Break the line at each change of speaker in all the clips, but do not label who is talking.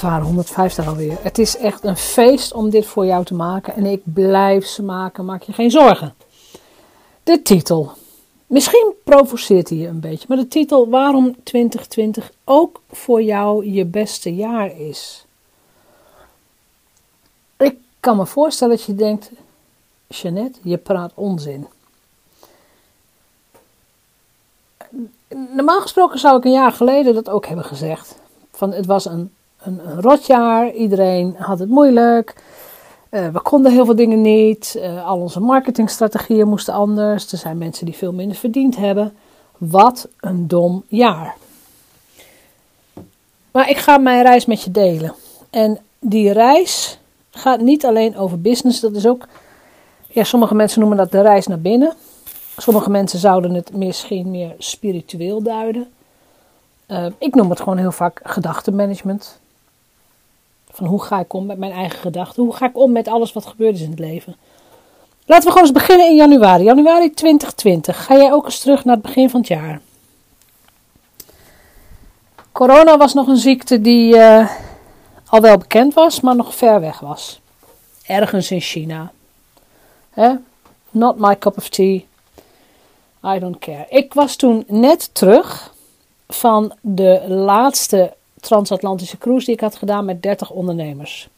Waar, 150 alweer. Het is echt een feest om dit voor jou te maken en ik blijf ze maken, maak je geen zorgen. De titel. Misschien provoceert hij je een beetje, maar de titel waarom 2020 ook voor jou je beste jaar is. Ik kan me voorstellen dat je denkt, Jeannette, je praat onzin. Normaal gesproken zou ik een jaar geleden dat ook hebben gezegd. Van het was een, een, rotjaar, iedereen had het moeilijk. Uh, we konden heel veel dingen niet. Uh, al onze marketingstrategieën moesten anders. Er zijn mensen die veel minder verdiend hebben. Wat een dom jaar. Maar ik ga mijn reis met je delen. En die reis gaat niet alleen over business. Dat is ook. Ja, sommige mensen noemen dat de reis naar binnen. Sommige mensen zouden het misschien meer spiritueel duiden. Uh, ik noem het gewoon heel vaak gedachtenmanagement. Van hoe ga ik om met mijn eigen gedachten? Hoe ga ik om met alles wat gebeurd is in het leven? Laten we gewoon eens beginnen in januari. Januari 2020. Ga jij ook eens terug naar het begin van het jaar? Corona was nog een ziekte die uh, al wel bekend was, maar nog ver weg was. Ergens in China. Hè? Not my cup of tea. I don't care. Ik was toen net terug van de laatste transatlantische cruise die ik had gedaan met 30 ondernemers.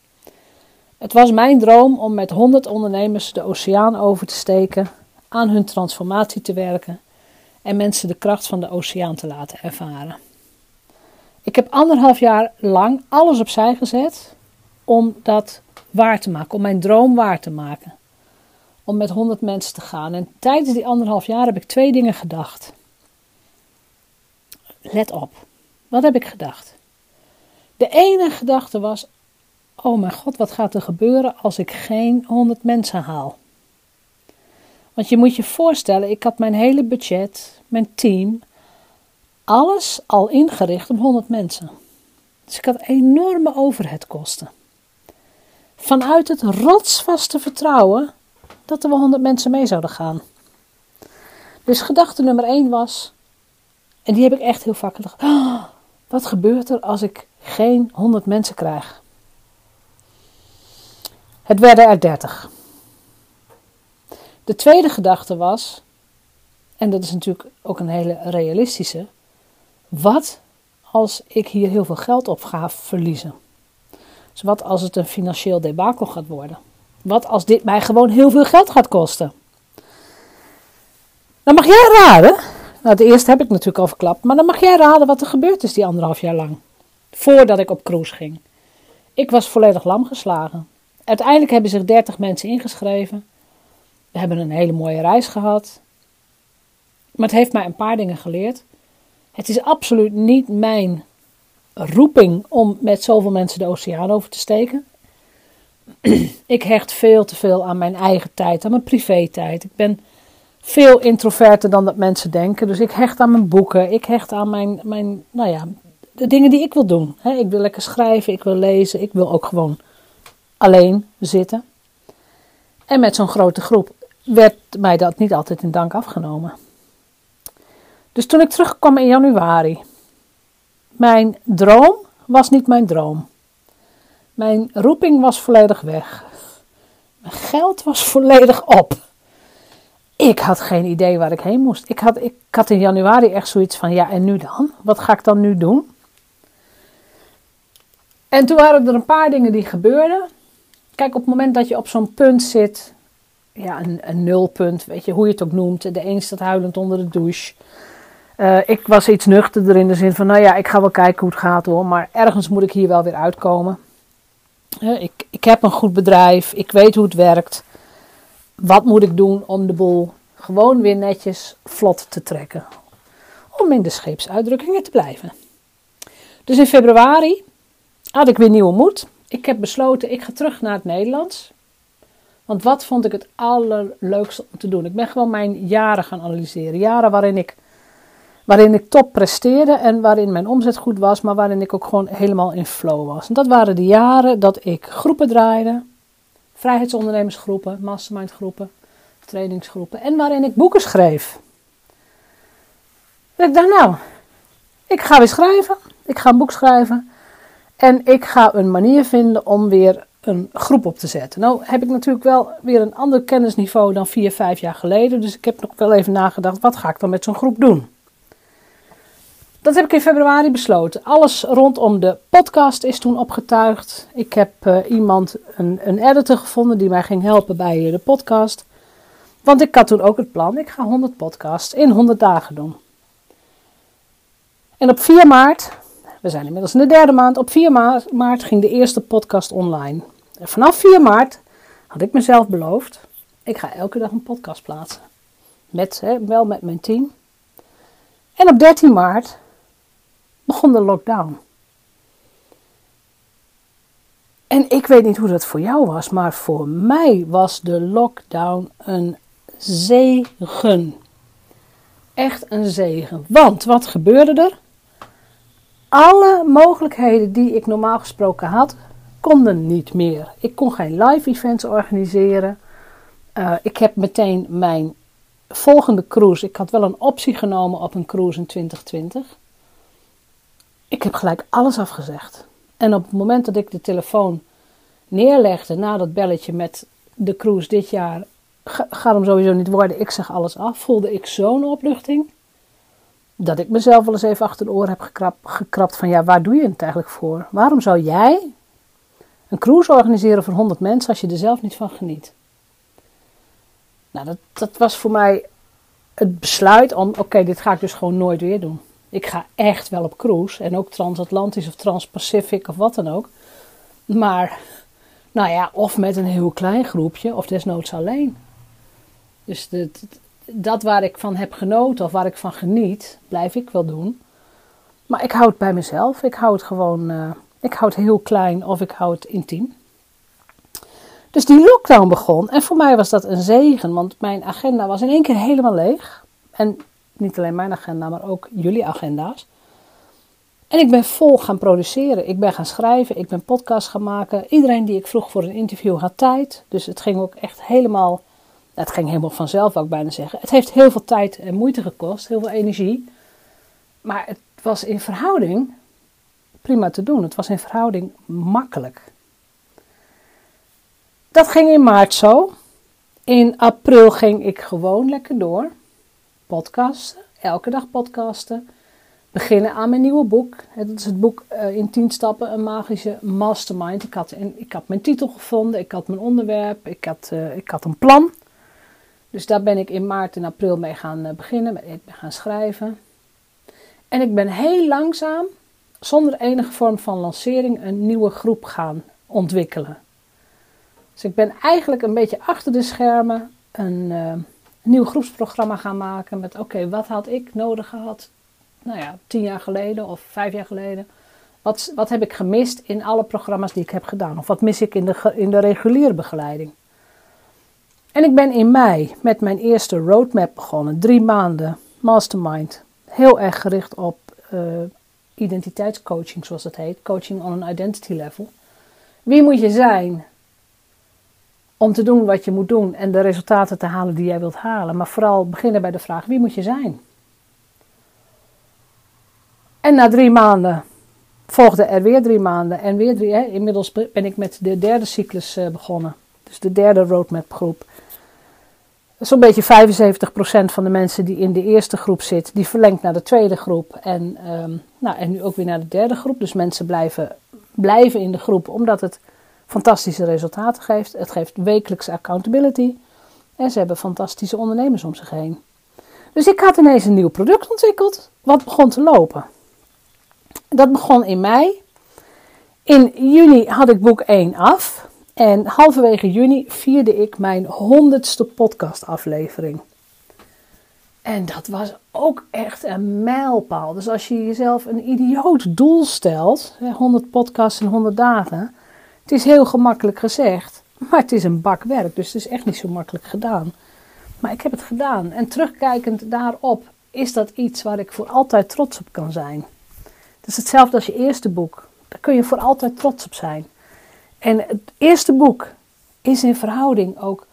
Het was mijn droom om met 100 ondernemers de oceaan over te steken, aan hun transformatie te werken en mensen de kracht van de oceaan te laten ervaren. Ik heb anderhalf jaar lang alles opzij gezet om dat waar te maken, om mijn droom waar te maken. Om met 100 mensen te gaan. En tijdens die anderhalf jaar heb ik twee dingen gedacht. Let op. Wat heb ik gedacht? De ene gedachte was: Oh mijn god, wat gaat er gebeuren als ik geen 100 mensen haal? Want je moet je voorstellen, ik had mijn hele budget, mijn team, alles al ingericht op 100 mensen. Dus ik had enorme overheadkosten. Vanuit het rotsvaste vertrouwen dat er wel 100 mensen mee zouden gaan. Dus gedachte nummer 1 was, en die heb ik echt heel vaak gedacht: oh, wat gebeurt er als ik geen 100 mensen krijg? Het werden er 30. De tweede gedachte was, en dat is natuurlijk ook een hele realistische, wat als ik hier heel veel geld op ga verliezen? Dus wat als het een financieel debakel gaat worden? Wat als dit mij gewoon heel veel geld gaat kosten? Dan mag jij raden. Nou, de eerste heb ik natuurlijk al verklapt. Maar dan mag jij raden wat er gebeurd is die anderhalf jaar lang. Voordat ik op cruise ging. Ik was volledig lam geslagen. Uiteindelijk hebben zich 30 mensen ingeschreven. We hebben een hele mooie reis gehad. Maar het heeft mij een paar dingen geleerd. Het is absoluut niet mijn roeping om met zoveel mensen de oceaan over te steken. ik hecht veel te veel aan mijn eigen tijd, aan mijn privé-tijd. Ik ben veel introverter dan dat mensen denken. Dus ik hecht aan mijn boeken. Ik hecht aan mijn, mijn nou ja, de dingen die ik wil doen. ik wil lekker schrijven, ik wil lezen. Ik wil ook gewoon alleen zitten. En met zo'n grote groep werd mij dat niet altijd in dank afgenomen. Dus toen ik terugkwam in januari, mijn droom was niet mijn droom. Mijn roeping was volledig weg. Mijn geld was volledig op. Ik had geen idee waar ik heen moest. Ik had, ik had in januari echt zoiets van: ja, en nu dan? Wat ga ik dan nu doen? En toen waren er een paar dingen die gebeurden. Kijk, op het moment dat je op zo'n punt zit ja, een, een nulpunt, weet je, hoe je het ook noemt. De een staat huilend onder de douche. Uh, ik was iets nuchterder in de zin van, nou ja, ik ga wel kijken hoe het gaat hoor, maar ergens moet ik hier wel weer uitkomen. Uh, ik, ik heb een goed bedrijf, ik weet hoe het werkt. Wat moet ik doen om de boel gewoon weer netjes vlot te trekken? Om in de scheepsuitdrukkingen te blijven. Dus in februari had ik weer nieuwe moed. Ik heb besloten, ik ga terug naar het Nederlands. Want wat vond ik het allerleukste om te doen? Ik ben gewoon mijn jaren gaan analyseren. Jaren waarin ik, waarin ik top presteerde en waarin mijn omzet goed was, maar waarin ik ook gewoon helemaal in flow was. En dat waren de jaren dat ik groepen draaide, vrijheidsondernemersgroepen, mastermindgroepen, trainingsgroepen en waarin ik boeken schreef. ik dacht, nou, ik ga weer schrijven. Ik ga een boek schrijven. En ik ga een manier vinden om weer een groep op te zetten. Nou heb ik natuurlijk wel weer een ander kennisniveau dan vier, vijf jaar geleden. Dus ik heb nog wel even nagedacht, wat ga ik dan met zo'n groep doen? Dat heb ik in februari besloten. Alles rondom de podcast is toen opgetuigd. Ik heb uh, iemand, een, een editor gevonden die mij ging helpen bij de podcast. Want ik had toen ook het plan, ik ga 100 podcasts in 100 dagen doen. En op 4 maart we zijn inmiddels in de derde maand. Op 4 maart ging de eerste podcast online. En vanaf 4 maart had ik mezelf beloofd: ik ga elke dag een podcast plaatsen. Met, hè, wel met mijn team. En op 13 maart begon de lockdown. En ik weet niet hoe dat voor jou was, maar voor mij was de lockdown een zegen. Echt een zegen. Want wat gebeurde er? Alle mogelijkheden die ik normaal gesproken had, konden niet meer. Ik kon geen live events organiseren. Uh, ik heb meteen mijn volgende cruise. Ik had wel een optie genomen op een cruise in 2020. Ik heb gelijk alles afgezegd. En op het moment dat ik de telefoon neerlegde na dat belletje met de cruise dit jaar, gaat hem sowieso niet worden. Ik zeg alles af. Voelde ik zo'n opluchting dat ik mezelf wel eens even achter de oren heb gekrap, gekrapt van ja, waar doe je het eigenlijk voor? Waarom zou jij een cruise organiseren voor 100 mensen als je er zelf niet van geniet? Nou, dat, dat was voor mij het besluit om, oké, dit ga ik dus gewoon nooit weer doen. Ik ga echt wel op cruise en ook transatlantisch of transpacific of wat dan ook. Maar, nou ja, of met een heel klein groepje of desnoods alleen. Dus het, dat waar ik van heb genoten of waar ik van geniet, blijf ik wel doen. Maar ik hou het bij mezelf. Ik hou het gewoon, uh, ik hou het heel klein of ik hou het intiem. Dus die lockdown begon en voor mij was dat een zegen, want mijn agenda was in één keer helemaal leeg. En niet alleen mijn agenda, maar ook jullie agenda's. En ik ben vol gaan produceren. Ik ben gaan schrijven, ik ben podcasts gaan maken. Iedereen die ik vroeg voor een interview had tijd. Dus het ging ook echt helemaal het ging helemaal vanzelf, ik bijna zeggen. Het heeft heel veel tijd en moeite gekost, heel veel energie. Maar het was in verhouding prima te doen. Het was in verhouding makkelijk. Dat ging in maart zo. In april ging ik gewoon lekker door. Podcasten, elke dag podcasten. Beginnen aan mijn nieuwe boek. Dat is het boek uh, in 10 stappen, een magische mastermind. Ik had, ik had mijn titel gevonden, ik had mijn onderwerp, ik had, uh, ik had een plan. Dus daar ben ik in maart en april mee gaan eh, beginnen. Gaan schrijven. En ik ben heel langzaam, zonder enige vorm van lancering, een nieuwe groep gaan ontwikkelen. Dus ik ben eigenlijk een beetje achter de schermen een, uh, nieuw groepsprogramma gaan maken. Met oké, wat had ik nodig gehad? Nou ja, tien jaar geleden of vijf jaar geleden. Wat, wat heb ik gemist in alle programma's die ik heb gedaan? Of wat mis ik in de, in de reguliere begeleiding? En ik ben in mei met mijn eerste roadmap begonnen. Drie maanden mastermind. Heel erg gericht op uh, identiteitscoaching, zoals dat heet. Coaching on an identity level. Wie moet je zijn om te doen wat je moet doen en de resultaten te halen die jij wilt halen? Maar vooral beginnen bij de vraag: wie moet je zijn? En na drie maanden volgden er weer drie maanden en weer drie. Hè? Inmiddels ben ik met de derde cyclus uh, begonnen. Dus de derde roadmap groep. Zo'n beetje 75% van de mensen die in de eerste groep zit, die verlengt naar de tweede groep. En, um, nou, en nu ook weer naar de derde groep. Dus mensen blijven, blijven in de groep omdat het fantastische resultaten geeft. Het geeft wekelijks accountability. En ze hebben fantastische ondernemers om zich heen. Dus ik had ineens een nieuw product ontwikkeld, wat begon te lopen. Dat begon in mei. In juni had ik boek 1 af. En halverwege juni vierde ik mijn honderdste podcastaflevering. En dat was ook echt een mijlpaal. Dus als je jezelf een idioot doel stelt, 100 podcasts in 100 dagen, het is heel gemakkelijk gezegd, maar het is een bak werk, dus het is echt niet zo makkelijk gedaan. Maar ik heb het gedaan en terugkijkend daarop is dat iets waar ik voor altijd trots op kan zijn. Het is hetzelfde als je eerste boek. Daar kun je voor altijd trots op zijn. En het eerste boek is in verhouding ook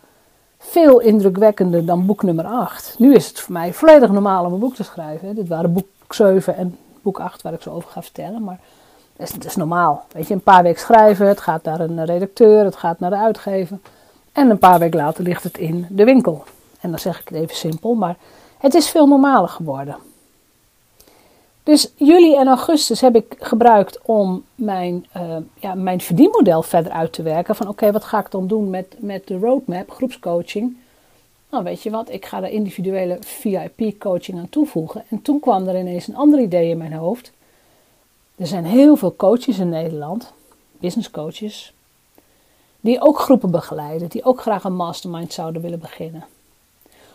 veel indrukwekkender dan boek nummer 8. Nu is het voor mij volledig normaal om een boek te schrijven. Dit waren boek 7 en boek 8 waar ik zo over ga vertellen. Maar het is, is normaal. Weet je, een paar weken schrijven, het gaat naar een redacteur, het gaat naar de uitgever. En een paar weken later ligt het in de winkel. En dan zeg ik het even simpel, maar het is veel normaler geworden. Dus juli en augustus heb ik gebruikt om mijn, uh, ja, mijn verdienmodel verder uit te werken. Van oké, wat ga ik dan doen met, met de roadmap, groepscoaching? Nou, weet je wat, ik ga de individuele VIP-coaching aan toevoegen. En toen kwam er ineens een ander idee in mijn hoofd. Er zijn heel veel coaches in Nederland, business coaches, die ook groepen begeleiden, die ook graag een mastermind zouden willen beginnen.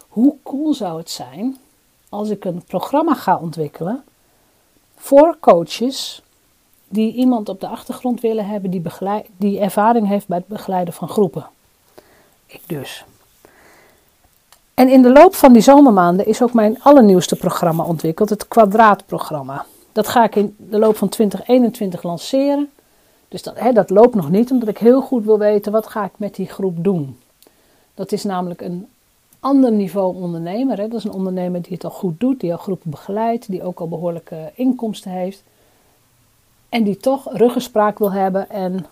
Hoe cool zou het zijn als ik een programma ga ontwikkelen voor coaches die iemand op de achtergrond willen hebben die, begeleid, die ervaring heeft bij het begeleiden van groepen. Ik dus. En in de loop van die zomermaanden is ook mijn allernieuwste programma ontwikkeld, het kwadraatprogramma. Dat ga ik in de loop van 2021 lanceren. Dus dat, hè, dat loopt nog niet, omdat ik heel goed wil weten wat ga ik met die groep doen. Dat is namelijk een ander niveau ondernemer. Hè. Dat is een ondernemer die het al goed doet, die al groepen begeleidt, die ook al behoorlijke inkomsten heeft. En die toch ruggespraak wil hebben en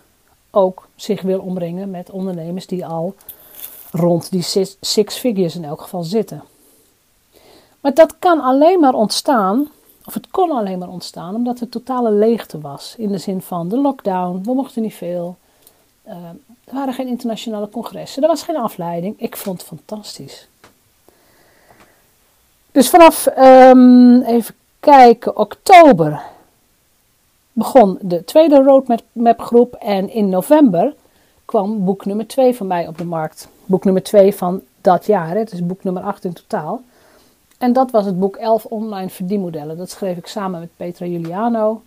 ook zich wil omringen met ondernemers die al rond die six figures in elk geval zitten. Maar dat kan alleen maar ontstaan, of het kon alleen maar ontstaan, omdat er totale leegte was. In de zin van de lockdown, we mochten niet veel. Uh, er waren geen internationale congressen, er was geen afleiding. Ik vond het fantastisch. Dus vanaf, um, even kijken, oktober begon de tweede roadmap groep en in november kwam boek nummer 2 van mij op de markt. Boek nummer 2 van dat jaar, het is boek nummer 8 in totaal. En dat was het boek 11 online verdienmodellen. Dat schreef ik samen met Petra Juliano.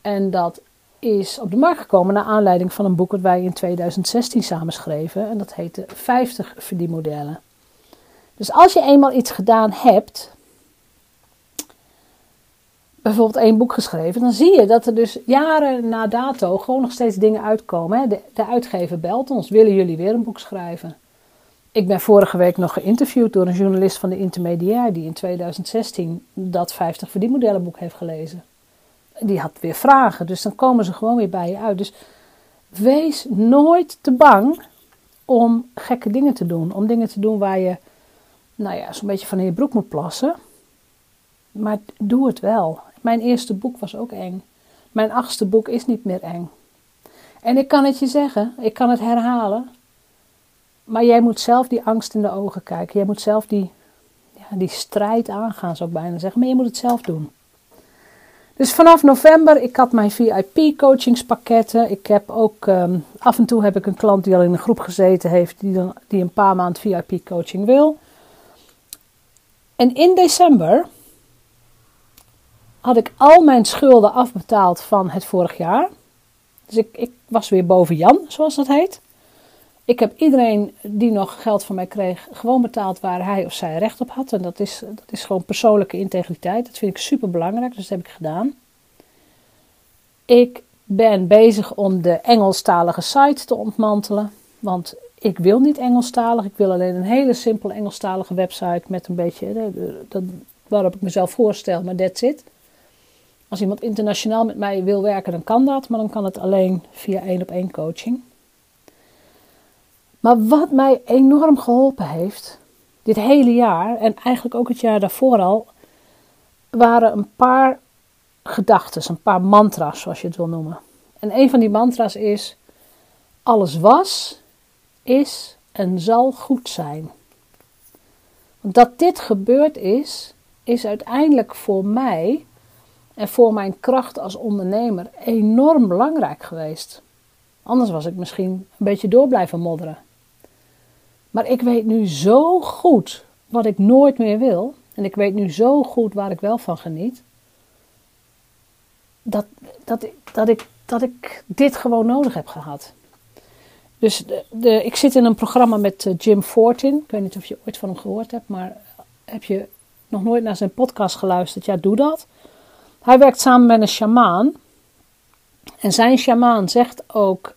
En dat is op de markt gekomen naar aanleiding van een boek dat wij in 2016 samen schreven. En dat heette 50 verdienmodellen. Dus als je eenmaal iets gedaan hebt, bijvoorbeeld één boek geschreven, dan zie je dat er dus jaren na dato gewoon nog steeds dingen uitkomen. De, de uitgever belt ons, willen jullie weer een boek schrijven? Ik ben vorige week nog geïnterviewd door een journalist van de Intermediair die in 2016 dat 50 verdienmodellenboek heeft gelezen die had weer vragen. Dus dan komen ze gewoon weer bij je uit. Dus wees nooit te bang om gekke dingen te doen. Om dingen te doen waar je, nou ja, zo'n beetje van in je broek moet plassen. Maar doe het wel. Mijn eerste boek was ook eng. Mijn achtste boek is niet meer eng. En ik kan het je zeggen, ik kan het herhalen. Maar jij moet zelf die angst in de ogen kijken. Jij moet zelf die, ja, die strijd aangaan, zou ik bijna zeggen. Maar je moet het zelf doen. Dus vanaf november, ik had mijn VIP-coachingspakketten. Ik heb ook, ehm, af en toe heb ik een klant die al in een groep gezeten heeft, die, dan, die een paar maand VIP-coaching wil. En in december had ik al mijn schulden afbetaald van het vorig jaar. Dus ik, ik was weer boven Jan, zoals dat heet. Ik heb iedereen die nog geld van mij kreeg, gewoon betaald waar hij of zij recht op had. En dat is, dat is gewoon persoonlijke integriteit. Dat vind ik super belangrijk, dus dat heb ik gedaan. Ik ben bezig om de Engelstalige site te ontmantelen. Want ik wil niet Engelstalig. Ik wil alleen een hele simpele Engelstalige website met een beetje dat, waarop ik mezelf voorstel, maar that's it. Als iemand internationaal met mij wil werken, dan kan dat, maar dan kan het alleen via één op één coaching. Maar wat mij enorm geholpen heeft, dit hele jaar en eigenlijk ook het jaar daarvoor al, waren een paar gedachten, een paar mantra's, zoals je het wil noemen. En een van die mantra's is: alles was, is en zal goed zijn. Dat dit gebeurd is, is uiteindelijk voor mij en voor mijn kracht als ondernemer enorm belangrijk geweest. Anders was ik misschien een beetje door blijven modderen. Maar ik weet nu zo goed wat ik nooit meer wil. En ik weet nu zo goed waar ik wel van geniet. Dat, dat, dat, ik, dat ik dit gewoon nodig heb gehad. Dus de, ik zit in een programma met eh, Jim Fortin. Ik weet niet of je ooit van hem gehoord hebt, maar heb je nog nooit naar zijn podcast geluisterd? Ja, doe dat. Hij werkt samen met een shamaan. En zijn shamaan zegt ook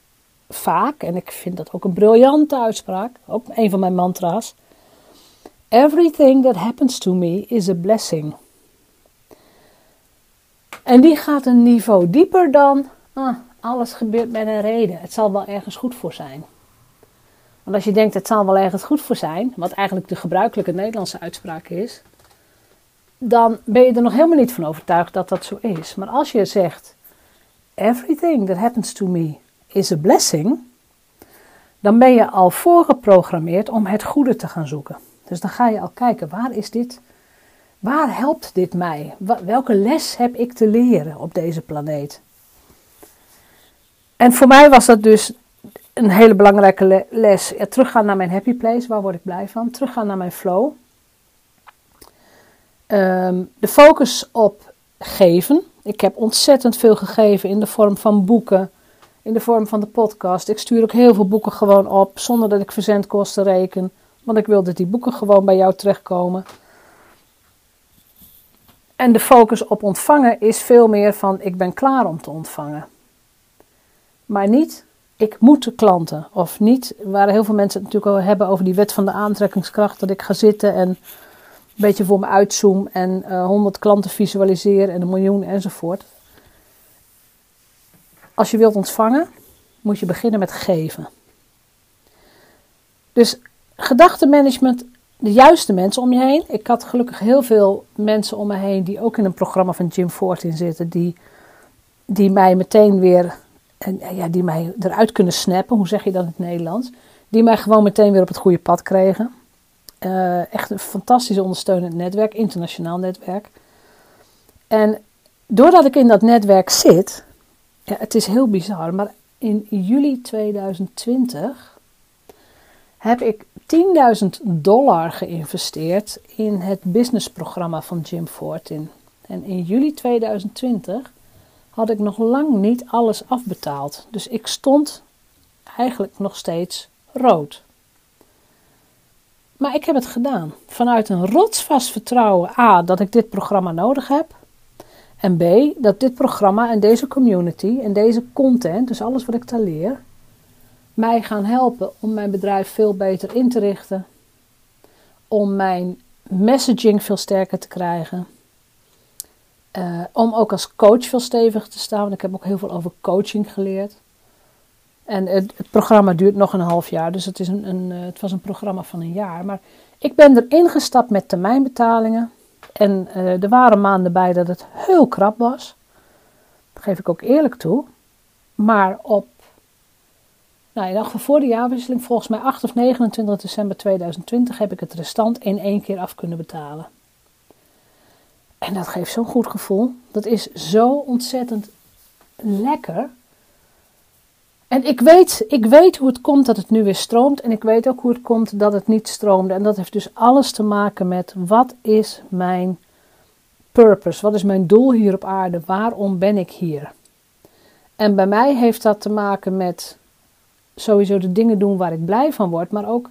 vaak, en ik vind dat ook een briljante uitspraak, ook een van mijn mantra's. Everything that happens to me is a blessing. En die gaat een niveau dieper dan ah, alles gebeurt met een reden. Het zal wel ergens goed voor zijn. Want als je denkt het zal wel ergens goed voor zijn, wat eigenlijk de gebruikelijke Nederlandse uitspraak is, dan ben je er nog helemaal niet van overtuigd dat dat zo is. Maar als je zegt, everything that happens to me is a blessing, dan ben je al voorgeprogrammeerd om het goede te gaan zoeken. Dus dan ga je al kijken, waar is dit? Waar helpt dit mij? Welke les heb ik te leren op deze planeet? En voor mij was dat dus een hele belangrijke les. Ja, teruggaan naar mijn happy place, waar word ik blij van? Teruggaan naar mijn flow. Ehm, de focus op geven. Ik heb ontzettend veel gegeven in de vorm van boeken, in de vorm van de podcast. Ik stuur ook heel veel boeken gewoon op, zonder dat ik verzendkosten reken. Want ik wil dat die boeken gewoon bij jou terechtkomen. En de focus op ontvangen is veel meer van ik ben klaar om te ontvangen. Maar niet ik moet klanten. Of niet, waar heel veel mensen het natuurlijk al hebben over die wet van de aantrekkingskracht. Dat ik ga zitten en een beetje voor me uitzoom en uh, eh, 100 klanten visualiseer en een miljoen enzovoort. Als je wilt ontvangen, moet je beginnen met geven. Dus gedachtenmanagement, de juiste mensen om je heen. Ik had gelukkig heel veel mensen om me heen die ook in een programma van Jim Fortin zitten, die, die mij meteen weer en ja, die mij eruit kunnen snappen, hoe zeg je dat in het Nederlands? Die mij gewoon meteen weer op het goede pad kregen. Uh, echt een fantastisch ondersteunend netwerk, internationaal netwerk. En doordat ik in dat netwerk zit, ja, het is heel bizar, maar in juli 2020 heb ik 10.000 dollar geïnvesteerd in het businessprogramma van Jim Fortin. En in juli 2020 had ik nog lang niet alles afbetaald. Dus ik stond eigenlijk nog steeds rood. Maar ik heb het gedaan. Vanuit een rotsvast vertrouwen A, dat ik dit programma nodig heb. En B, dat dit programma en deze community en deze content, dus alles wat ik daar leer, mij gaan helpen om mijn bedrijf veel beter in te richten. Om mijn messaging veel sterker te krijgen. Uh, om ook als coach veel steviger te staan. Want ik heb ook heel veel over coaching geleerd. En het, het programma duurt nog een half jaar. Dus het, is een, een, uh, het was een programma van een jaar. Maar ik ben erin gestapt met termijnbetalingen. En uh, er waren maanden bij dat het heel krap was. Dat geef ik ook eerlijk toe. Maar op, nou in voor de jaarwisseling, volgens mij 8 of 29 december 2020, heb ik het restant in één keer af kunnen betalen. En dat geeft zo'n goed gevoel. Dat is zo ontzettend lekker. En ik weet, ik weet hoe het komt dat het nu weer stroomt. En ik weet ook hoe het komt dat het niet stroomde. En dat heeft dus alles te maken met wat is mijn purpose? Wat is mijn doel hier op aarde? Waarom ben ik hier? En bij mij heeft dat te maken met sowieso de dingen doen waar ik blij van word. Maar ook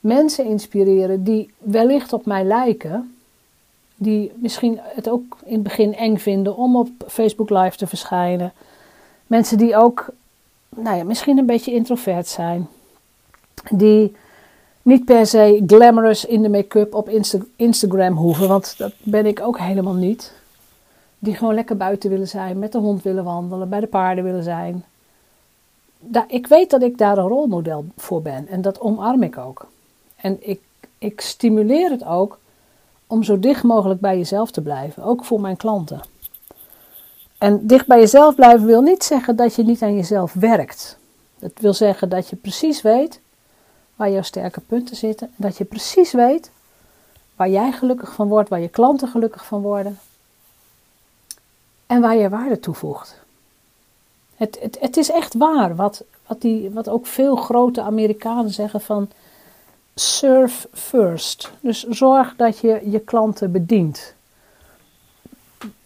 mensen inspireren die wellicht op mij lijken die misschien het ook in het begin eng vinden om op Facebook Live te verschijnen. Mensen die ook, nou ja, misschien een beetje introvert zijn. Die niet per se glamorous in de make-up op Instagram hoeven, want dat ben ik ook helemaal niet. Die gewoon lekker buiten willen zijn, met de hond willen wandelen, bij de paarden willen zijn. ik weet dat ik daar een rolmodel voor ben en dat omarm ik ook. En ik, ik stimuleer het ook om zo dicht mogelijk bij jezelf te blijven, ook voor mijn klanten. En dicht bij jezelf blijven wil niet zeggen dat je niet aan jezelf werkt. Dat wil zeggen dat je precies weet waar jouw sterke punten zitten. En dat je precies weet waar jij gelukkig van wordt, waar je klanten gelukkig van worden en waar je waarde toevoegt. Het, het, het is echt waar wat, wat, die, wat ook veel grote Amerikanen zeggen van serve first. Dus zorg dat je je klanten bedient.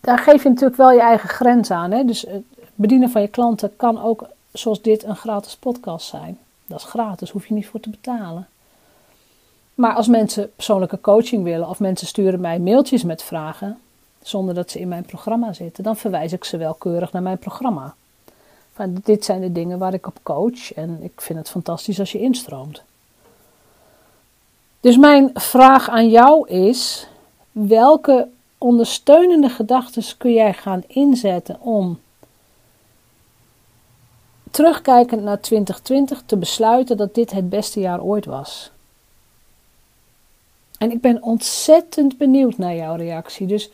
Daar geef je natuurlijk wel je eigen grens aan. Hè? Dus het bedienen van je klanten kan ook, zoals dit, een gratis podcast zijn. Dat is gratis, hoef je niet voor te betalen. Maar als mensen persoonlijke coaching willen of mensen sturen mij mailtjes met vragen, zonder dat ze in mijn programma zitten, dan verwijs ik ze wel keurig naar mijn programma. Van, dit zijn de dingen waar ik op coach en ik vind het fantastisch als je instroomt. Dus mijn vraag aan jou is: welke ondersteunende gedachten kun jij gaan inzetten om terugkijkend naar 2020 te besluiten dat dit het beste jaar ooit was? En ik ben ontzettend benieuwd naar jouw reactie. Dus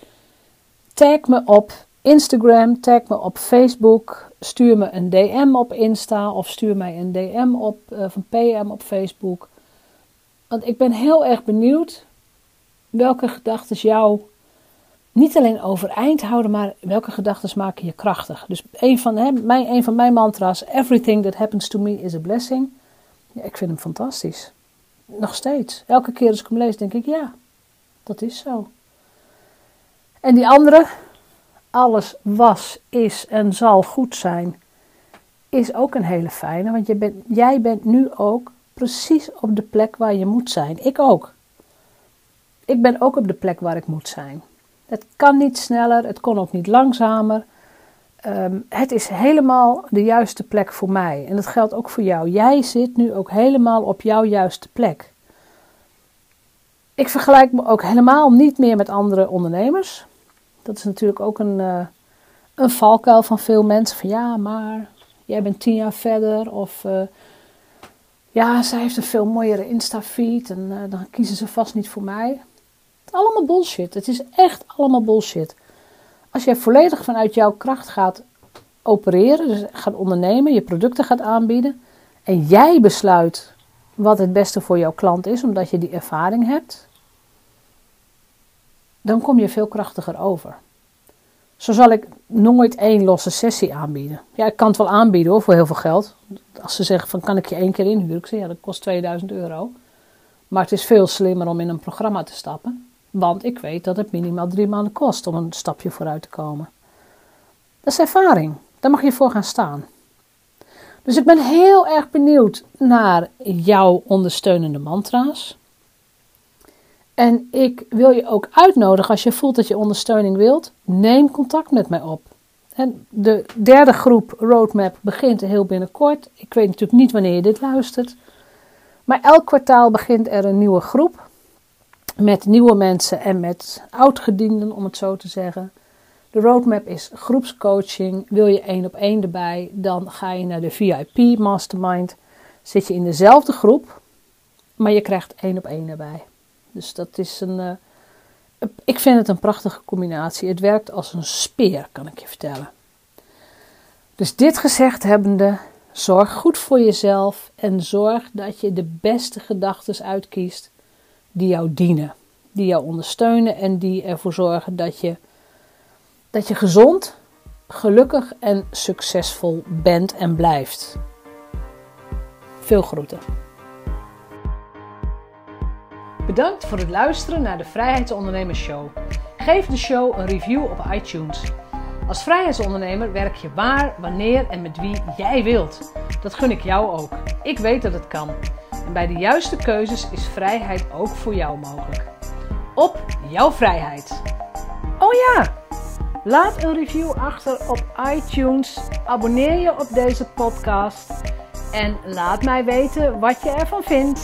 tag me op Instagram, tag me op Facebook, stuur me een DM op Insta of stuur mij een DM op, van PM op Facebook. Want ik ben heel erg benieuwd welke gedachten jou niet alleen overeind houden, maar welke gedachten maken je krachtig. Dus een van, hè, mijn, van mijn mantra's, everything that happens to me is a blessing. Ja, ik vind hem fantastisch. Nog steeds. Elke keer als ik hem lees, denk ik, ja, dat is zo. En die andere, alles was, is en zal goed zijn, is ook een hele fijne. Want je jij bent nu ook precies op de plek waar je moet zijn. Ik ook. Ik ben ook op de plek waar ik moet zijn. Het kan niet sneller, het kon ook niet langzamer. Ehm, het is helemaal de juiste plek voor mij. En dat geldt ook voor jou. Jij zit nu ook helemaal op jouw juiste plek. Ik vergelijk me ook helemaal niet meer met andere ondernemers. Dat is natuurlijk ook een, uh, een valkuil van veel mensen. Van ja, maar jij bent tien jaar verder. Of uh, ja, zij heeft een veel mooiere Insta-feed. En uh, dan kiezen ze vast niet voor mij. Allemaal bullshit. Het is echt allemaal bullshit. Als jij volledig vanuit jouw kracht gaat opereren, dus gaat ondernemen, je producten gaat aanbieden. En jij besluit wat het beste voor jouw klant is, omdat je die ervaring hebt dan kom je veel krachtiger over. Zo zal ik nooit één losse sessie aanbieden. Ja, ik kan het wel aanbieden hoor, voor heel veel geld. Als ze zeggen van kan ik je één keer inhuren? Ik zeg ja, dat kost 2000 euro. Maar het is veel slimmer om in een programma te stappen. Want ik weet dat het minimaal drie maanden kost om een stapje vooruit te komen. Dat is ervaring. Daar mag je voor gaan staan. Dus ik ben heel erg benieuwd naar jouw ondersteunende mantra's. En ik wil je ook uitnodigen, als je voelt dat je ondersteuning wilt, neem contact met mij op. En de derde groep Roadmap begint heel binnenkort. Ik weet natuurlijk niet wanneer je dit luistert. Maar elk kwartaal begint er een nieuwe groep. Met nieuwe mensen en met oudgedienden, om het zo te zeggen. De roadmap is groepscoaching. Wil je één op één erbij, dan ga je naar de VIP Mastermind. Zit je in dezelfde groep, maar je krijgt één op één erbij. Dus dat is een. Uh, ik vind het een prachtige combinatie. Het werkt als een speer, kan ik je vertellen. Dus dit gezegd hebbende, zorg goed voor jezelf en zorg dat je de beste gedachten uitkiest die jou dienen, die jou ondersteunen en die ervoor zorgen dat je, dat je gezond, gelukkig en succesvol bent en blijft. Veel groeten. Bedankt voor het luisteren naar de Vrijheidsondernemers Show. Geef de show een review op iTunes. Als vrijheidsondernemer werk je waar, wanneer en met wie jij wilt. Dat gun ik jou ook. Ik weet dat het kan. Bij de juiste keuzes is vrijheid ook voor jou mogelijk. Op jouw vrijheid. Oh ja, laat een review achter op iTunes. Abonneer je op deze podcast. En laat mij weten wat je ervan vindt.